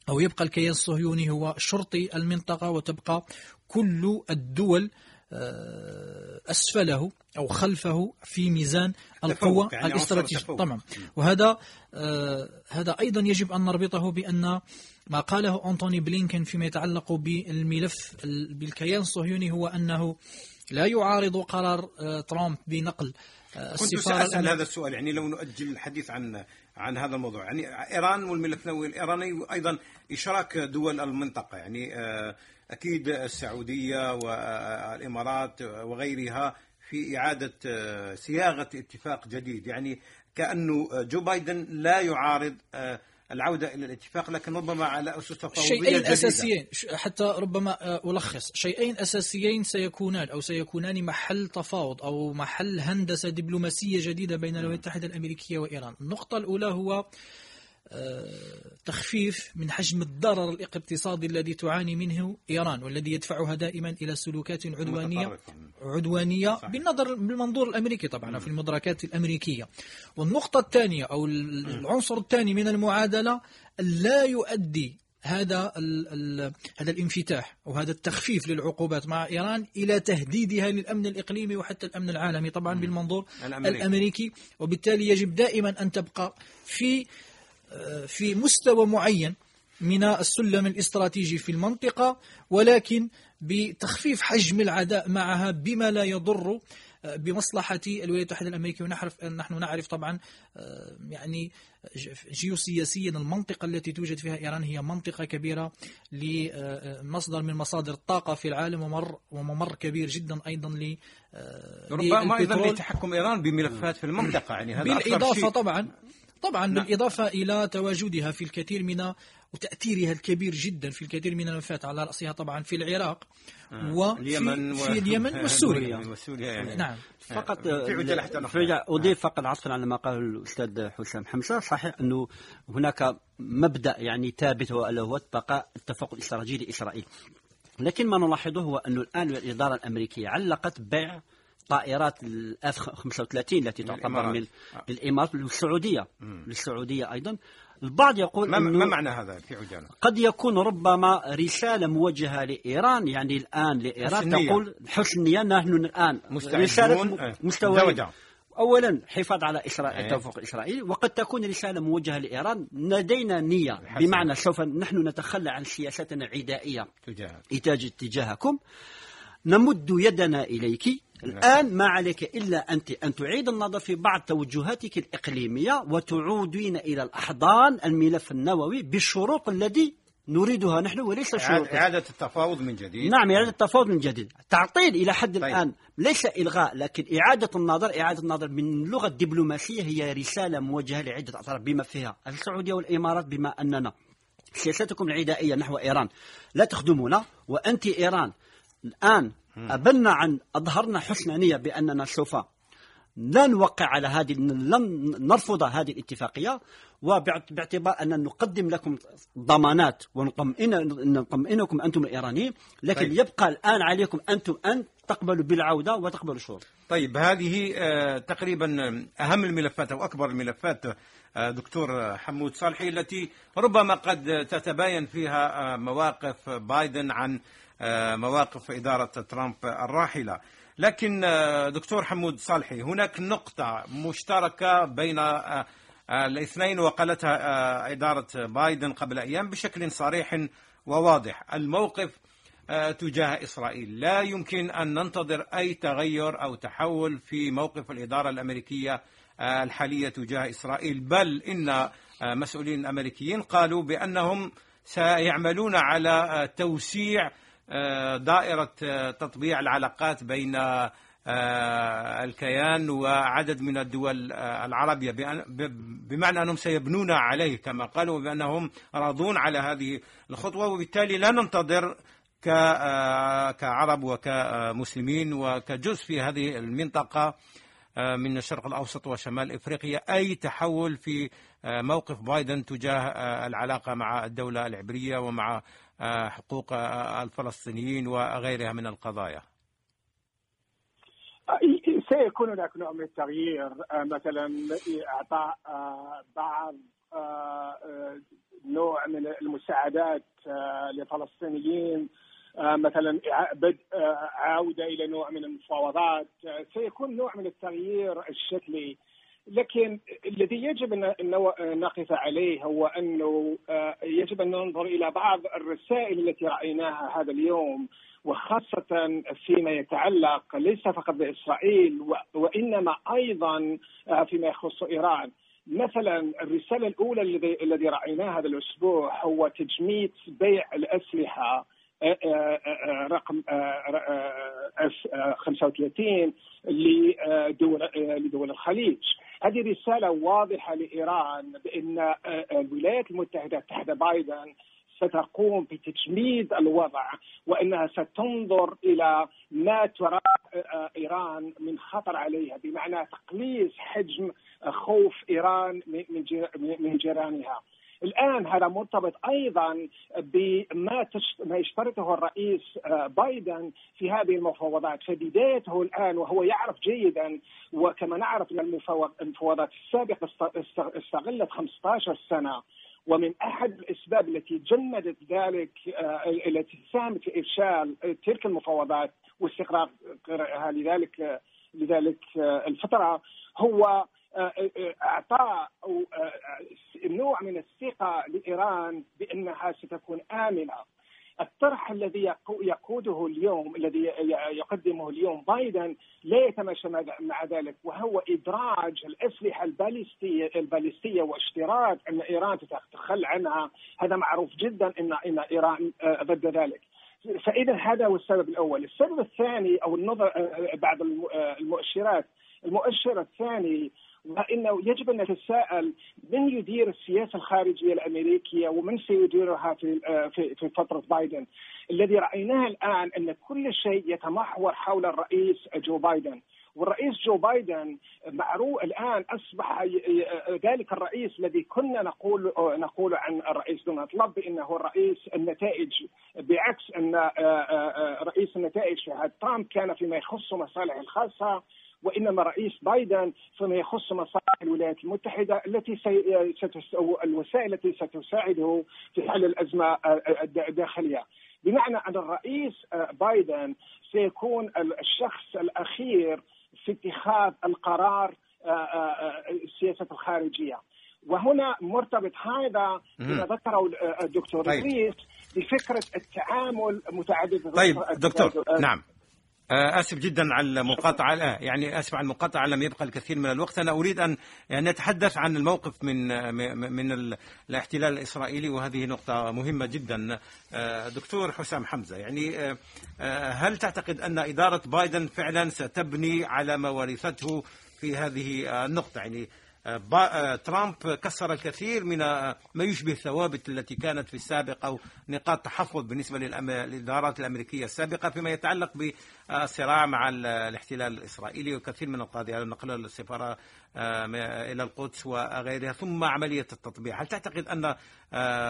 أو يبقى الكيان الصهيوني هو شرطي المنطقة وتبقى كل الدول آه، أسفله أو خلفه في ميزان القوة يعني الاستراتيجية. طبعا وهذا هذا أيضا يجب أن نربطه بأن ما قاله أنتوني بلينكن فيما يتعلق بالملف بالكيان الصهيوني هو أنه لا يعارض قرار آه، ترامب بنقل آه، كنت سأسأل هذا السؤال يعني لو نؤجل الحديث عن عن هذا الموضوع يعني إيران والملف النووي الإيراني وأيضا إشراك دول المنطقة يعني آه، أكيد السعودية والإمارات وغيرها في إعادة صياغة اتفاق جديد يعني كأنه جو بايدن لا يعارض العودة إلى الاتفاق لكن ربما على أسس تفاوضية شيئين جديدة. أساسيين. حتى ربما آه، ألخص. شيئين أساسيين سيكونان أو سيكونان محل تفاوض أو محل هندسة دبلوماسية جديدة بين الولايات المتحدة الأمريكية وإيران. النقطة الأولى هو تخفيف من حجم الضرر الاقتصادي الذي تعاني منه إيران والذي يدفعها دائما إلى سلوكات عدوانية عدوانية بالنظر بالمنظور الأمريكي طبعا في المدركات الأمريكية. والنقطة الثانية أو العنصر الثاني من المعادلة لا يؤدي هذا هذا الانفتاح أو هذا التخفيف للعقوبات مع إيران إلى تهديدها للأمن الإقليمي وحتى الأمن العالمي طبعا بالمنظور الأمريكي, الأمريكي. وبالتالي يجب دائما أن تبقى في في مستوى معين من السلم الاستراتيجي في المنطقة ولكن بتخفيف حجم العداء معها بما لا يضر آه، بمصلحة الولايات المتحدة الأمريكية. ونحرف نحن نعرف طبعا آه، يعني جيوسياسيا المنطقة التي توجد فيها إيران هي منطقة كبيرة لمصدر من مصادر الطاقة في العالم ومر وممر كبير جدا أيضا ل ربما أيضا لتحكم إيران بملفات في المنطقة يعني هذا بالإضافة طبعا طبعا نعم. بالإضافة إلى تواجدها في الكثير من وتأثيرها الكبير جدا في الكثير من الملفات على رأسها طبعا في العراق آه. وفي اليمن في اليمن والسوريا والسوريا يعني. نعم فقط في عجالة أضيف فقط عطفا على ما قال الأستاذ حسام حمزة صحيح أنه هناك مبدأ يعني ثابت هو هو بقاء التفوق الاستراتيجي لإسرائيل لكن ما نلاحظه هو أنه الآن الإدارة الأمريكية علقت بيع طائرات الأف 35 التي تعتبر من الإمارات للسعوديه للسعودية أيضا. البعض يقول ما, ما معنى هذا في عجالة؟ قد يكون ربما رسالة موجهة لإيران يعني الآن لإيران تقول حسن النيه نحن الآن رسالة إيه، مستوى اولا حفاظ على إسرائيل إيه. التوافق الاسرائيلي وقد تكون رسالة موجهة لإيران. لدينا نية بمعنى سوف نحن نتخلى عن سياستنا العدائية تجاه تجاهكم. نمد يدنا إليك. الآن ما عليك إلا أنت أن تعيد النظر في بعض توجهاتك الإقليمية وتعودين إلى الأحضان الملف النووي بالشروط الذي نريدها نحن وليس شروط إعادة التفاوض من جديد. نعم إعادة التفاوض من جديد. تعطيل إلى حد طيب. الآن ليس إلغاء لكن إعادة النظر إعادة النظر من اللغة الدبلوماسية هي رسالة موجهة لعدة أطراف بما فيها السعودية والإمارات بما أننا سياستكم العدائية نحو إيران. لا تخدمنا وأنت إيران. الآن أبلنا عن أظهرنا حسن نية بأننا سوف لا نوقع على هذه لن نرفض هذه الاتفاقية وباعتبار أن نقدم لكم ضمانات ونطمئنكم أنتم الإيرانيين لكن طيب. يبقى الآن عليكم أنتم أن تقبلوا بالعودة وتقبلوا الشروط طيب هذه آه، تقريبا أهم الملفات أو أكبر الملفات آه، دكتور حمود صالحي التي ربما قد تتباين فيها آه، مواقف بايدن عن مواقف إدارة ترامب الراحلة. لكن آه، دكتور حمود صالحي هناك نقطة مشتركة بين آه، الاثنين وقالتها إدارة بايدن قبل أيام بشكل صريح وواضح. الموقف تجاه إسرائيل. لا يمكن أن ننتظر أي تغير أو تحول في موقف الإدارة الأمريكية الحالية تجاه إسرائيل. بل إن مسؤولين أمريكيين قالوا بأنهم سيعملون على توسيع دائرة تطبيع العلاقات بين الكيان وعدد من الدول العربية. بمعنى أنهم سيبنون عليه كما قالوا بأنهم راضون على هذه الخطوة وبالتالي لا ننتظر كعرب وكمسلمين وكجزء في هذه المنطقة من الشرق الأوسط وشمال إفريقيا أي تحول في موقف بايدن تجاه العلاقة مع الدولة العبرية ومع حقوق الفلسطينيين وغيرها من القضايا. سيكون هناك نوع من التغيير. مثلا إعطاء بعض نوع من المساعدات للفلسطينيين مثلا بدء عودة إلى نوع من المفاوضات. سيكون نوع من التغيير الشكلي. لكن الذي يجب ان نقف عليه هو أنه يجب أن ننظر إلى بعض الرسائل التي رأيناها هذا اليوم وخاصة فيما يتعلق ليس فقط بإسرائيل وإنما أيضا فيما يخص إيران. مثلا الرسالة الأولى الذي الذي رأيناه هذا الأسبوع هو تجميد بيع الأسلحة رقم 35 لدول لدول الخليج. هذه رسالة واضحة لإيران بأن الولايات المتحدة تحت بايدن ستقوم بتجميد الوضع وأنها ستنظر إلى ما ترى إيران من خطر عليها بمعنى تقليص حجم خوف إيران من جيرانها. الآن هذا مرتبط أيضا بما ما يشترطه الرئيس بايدن في هذه المفاوضات. فبدايته الآن وهو يعرف جيدا وكما نعرف ان المفاوضات السابقة استغلت 15 سنة. ومن أحد الأسباب التي جندت ذلك التي ساهمت في إفشال تلك المفاوضات واستقرارها لذلك لذلك الفترة هو اعطاء نوع من الثقة لإيران بأنها ستكون آمنة. الطرح الذي يقوده اليوم الذي يقدمه اليوم بايدن لا يتماشى مع ذلك وهو إدراج الأسلحة البالستيه البالستيه واشتراط أن إيران تتخلى عنها. هذا معروف جدا إن إن إيران ضد ذلك. فاذا هذا هو السبب الأول، السبب الثاني أو النظر بعد المؤشرات، المؤشر الثاني وانه يجب أن نتساءل من يدير السياسة الخارجية الأمريكية ومن سيديرها في في فترة بايدن. الذي رأيناه الآن أن كل شيء يتمحور حول الرئيس جو بايدن. والرئيس جو بايدن معروف الآن أصبح ذلك الرئيس الذي كنا نقول نقول عن الرئيس دونالد ترامب إنه الرئيس النتائج بعكس أن رئيس النتائج في ترامب كان فيما يخص مصالحه الخاصة وإنما رئيس بايدن فيما يخص مصالح الولايات المتحدة التي الوسائل التي ستساعده في حل الأزمة الداخلية. بمعنى أن الرئيس بايدن سيكون الشخص الأخير في اتخاذ القرار السياسة الخارجية. وهنا مرتبط هذا بما ذكره الدكتور طيب. بفكرة التعامل متعدد طيب دكتور نعم آسف جدا على المقاطعة. يعني آسف على المقاطعة لم يبقى الكثير من الوقت. أنا أريد أن نتحدث عن الموقف من من الاحتلال الإسرائيلي. وهذه نقطة مهمة جدا. دكتور حسام حمزة يعني هل تعتقد أن إدارة بايدن فعلا ستبني على ما ورثته في هذه النقطة؟ يعني ترامب كسر الكثير من ما يشبه الثوابت التي كانت في السابق أو نقاط تحفظ بالنسبة للإدارات الأمريكية السابقة فيما يتعلق بالصراع مع الاحتلال الإسرائيلي وكثير من القضايا نقل السفارة إلى القدس وغيرها ثم عملية التطبيع، هل تعتقد أن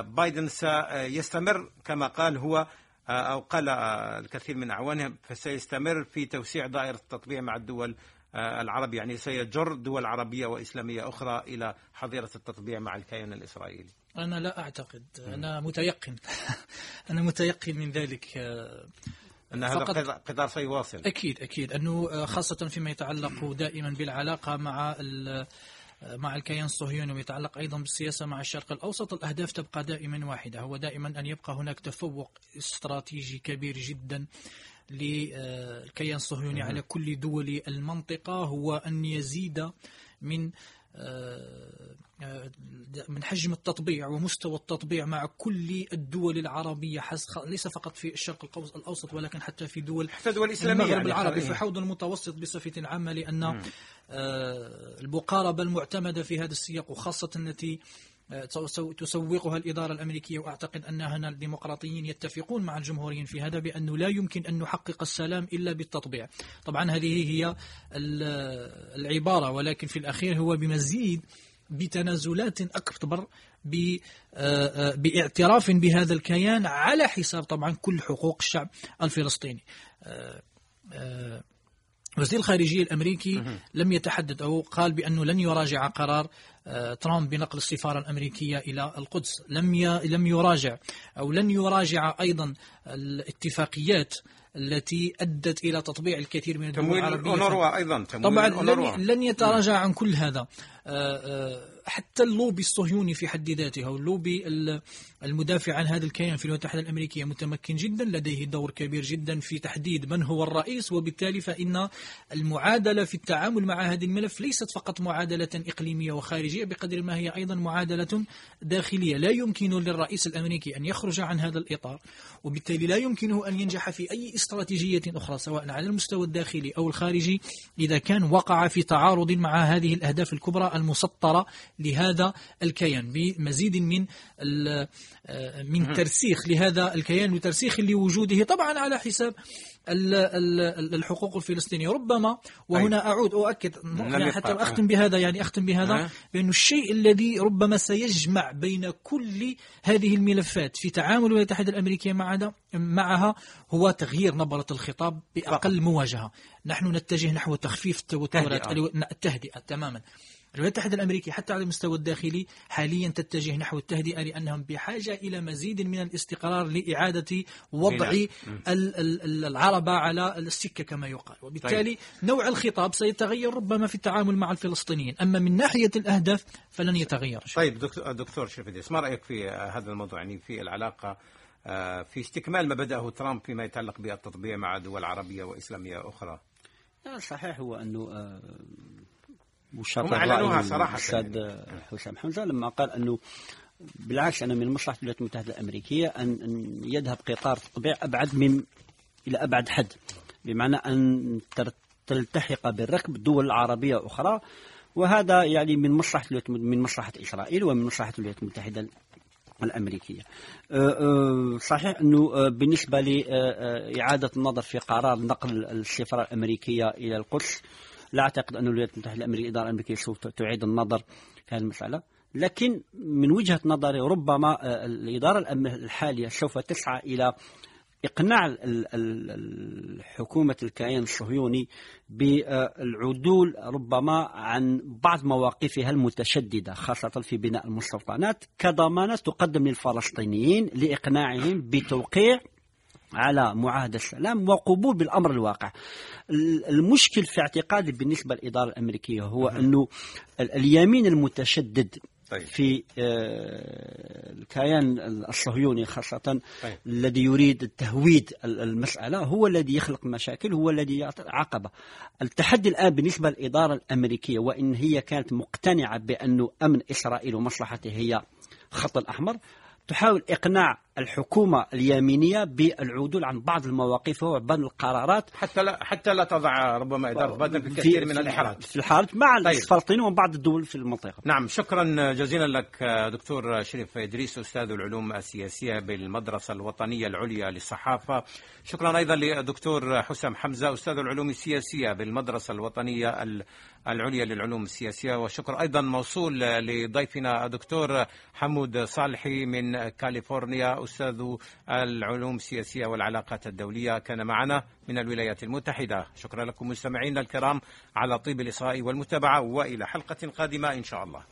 بايدن سيستمر كما قال هو أو قال الكثير من اعوانه فسيستمر في توسيع دائرة التطبيع مع الدول العربي يعني سيجر دول عربية وإسلامية أخرى إلى حظيرة التطبيع مع الكيان الإسرائيلي. أنا لا أعتقد. أنا متيقن. أنا متيقن من ذلك. أن هذا قطار سيواصل. أكيد أكيد. أنه خاصة فيما يتعلق دائما بالعلاقة مع مع الكيان الصهيوني ويتعلق أيضا بالسياسة مع الشرق الأوسط الأهداف تبقى دائما واحدة هو دائما أن يبقى هناك تفوق استراتيجي كبير جدا للكيان الصهيوني على كل دول المنطقة هو أن يزيد من من حجم التطبيع ومستوى التطبيع مع كل الدول العربية ليس فقط في الشرق الأوسط ولكن حتى في دول حتى دول الإسلامية المغرب يعني العربي. في حوض المتوسط بصفة عامة لأن آه، المقاربة المعتمدة في هذا السياق وخاصة التي آه، تسوقها الإدارة الأمريكية وأعتقد أن هنا الديمقراطيين يتفقون مع الجمهوريين في هذا بأنه لا يمكن أن نحقق السلام إلا بالتطبيع. طبعا هذه هي العبارة ولكن في الأخير هو بمزيد بتنازلات أكبر آه، باعتراف بهذا الكيان على حساب طبعا كل حقوق الشعب الفلسطيني. وزير الخارجية الأمريكي لم يتحدث أو قال بأنه لن يراجع قرار آه، ترامب بنقل السفارة الأمريكية إلى القدس. لم لم يراجع أو لن يراجع أيضا الاتفاقيات التي أدت إلى تطبيع الكثير من الدول العربية. تمويل أيضا طبعا لن, لن يتراجع عن كل هذا. آه، آه، حتى اللوبي الصهيوني في حد ذاته أو اللوبي المدافع عن هذا الكيان في الولايات المتحدة الأمريكية متمكن جدا لديه دور كبير جدا في تحديد من هو الرئيس وبالتالي فإن المعادلة في التعامل مع هذا الملف ليست فقط معادلة إقليمية وخارجية بقدر ما هي أيضا معادلة داخلية. لا يمكن للرئيس الأمريكي أن يخرج عن هذا الإطار وبالتالي لا يمكنه أن ينجح في أي استراتيجية أخرى سواء على المستوى الداخلي أو الخارجي إذا كان وقع في تعارض مع هذه الأهداف الكبرى المسطرة لهذا الكيان بمزيد من من ترسيخ لهذا الكيان وترسيخ لوجوده طبعا على حساب الحقوق الفلسطينية. ربما وهنا أعود أؤكد يعني حتى أختم بهذا يعني أختم بهذا بأن الشيء الذي ربما سيجمع بين كل هذه الملفات في تعامل الولايات المتحدة الأمريكية معها هو تغيير نبرة الخطاب بأقل مواجهة. نحن نتجه نحو تخفيف التوترات التهدئة تماما. الولايات المتحدة الأمريكية حتى على المستوى الداخلي حاليا تتجه نحو التهدئة لأنهم بحاجة إلى مزيد من الاستقرار لإعادة وضع العربة على السكة كما يقال. وبالتالي طيب. نوع الخطاب سيتغير ربما في التعامل مع الفلسطينيين. أما من ناحية الأهداف فلن يتغير. شيء. طيب دكتور, دكتور شرفديس ما رأيك في هذا الموضوع؟ يعني في العلاقة آه، في استكمال ما بدأه ترامب فيما يتعلق بالتطبيع مع دول عربية وإسلامية أخرى. صحيح هو أنه آه، وشرط أعلنوها صراحة. الأستاذ حسام حمزة لما قال أنه بالعكس أنا من مصلحة الولايات المتحدة الأمريكية أن يذهب قطار تطبيع أبعد من إلى أبعد حد بمعنى أن تلتحق بالركب دول عربية أخرى وهذا يعني من مصلحة من مصلحة إسرائيل ومن مصلحة الولايات المتحدة الأمريكية. صحيح أنه بالنسبة لإعادة النظر في قرار نقل السفارة الأمريكية إلى القدس لا أعتقد أن الولايات المتحدة الأمريكية الإدارة الأمريكية سوف تعيد النظر في هذه المسألة. لكن من وجهة نظري ربما آه، الإدارة الحالية سوف تسعى إلى إقناع حكومة الكيان الصهيوني بالعدول ربما عن بعض مواقفها المتشددة خاصة في بناء المستوطنات كضمانة تقدم للفلسطينيين لإقناعهم بتوقيع على معاهدة السلام وقبول بالأمر الواقع المشكل في اعتقادي بالنسبة للإدارة الأمريكية هو أنه اليمين المتشدد طيب. في آه، الكيان الصهيوني خاصة طيب. الذي يريد تهويد المسألة هو الذي يخلق مشاكل هو الذي يعطي عقبة التحدي الآن بالنسبة للإدارة الأمريكية وإن هي كانت مقتنعة بأن أمن إسرائيل ومصلحته هي خط الأحمر تحاول إقناع الحكومة اليمينية بالعدول عن بعض المواقف وبعض القرارات. حتى لا حتى لا تضع ربما إدارة بايدن في الكثير من الإحراج. في الحالات مع طيب. الفلسطينيين وبعض الدول في المنطقة. نعم شكرا جزيلا لك دكتور شريف إدريس أستاذ العلوم السياسية بالمدرسة الوطنية العليا للصحافة. شكرا أيضا للدكتور حسام حمزة أستاذ العلوم السياسية بالمدرسة الوطنية العليا للعلوم السياسية. وشكر أيضا موصول لضيفنا دكتور حمود صالحي من كاليفورنيا. أستاذ العلوم السياسية والعلاقات الدولية كان معنا من الولايات المتحدة. شكرا لكم مستمعينا الكرام على طيب الإصغاء والمتابعة وإلى حلقة قادمة إن شاء الله.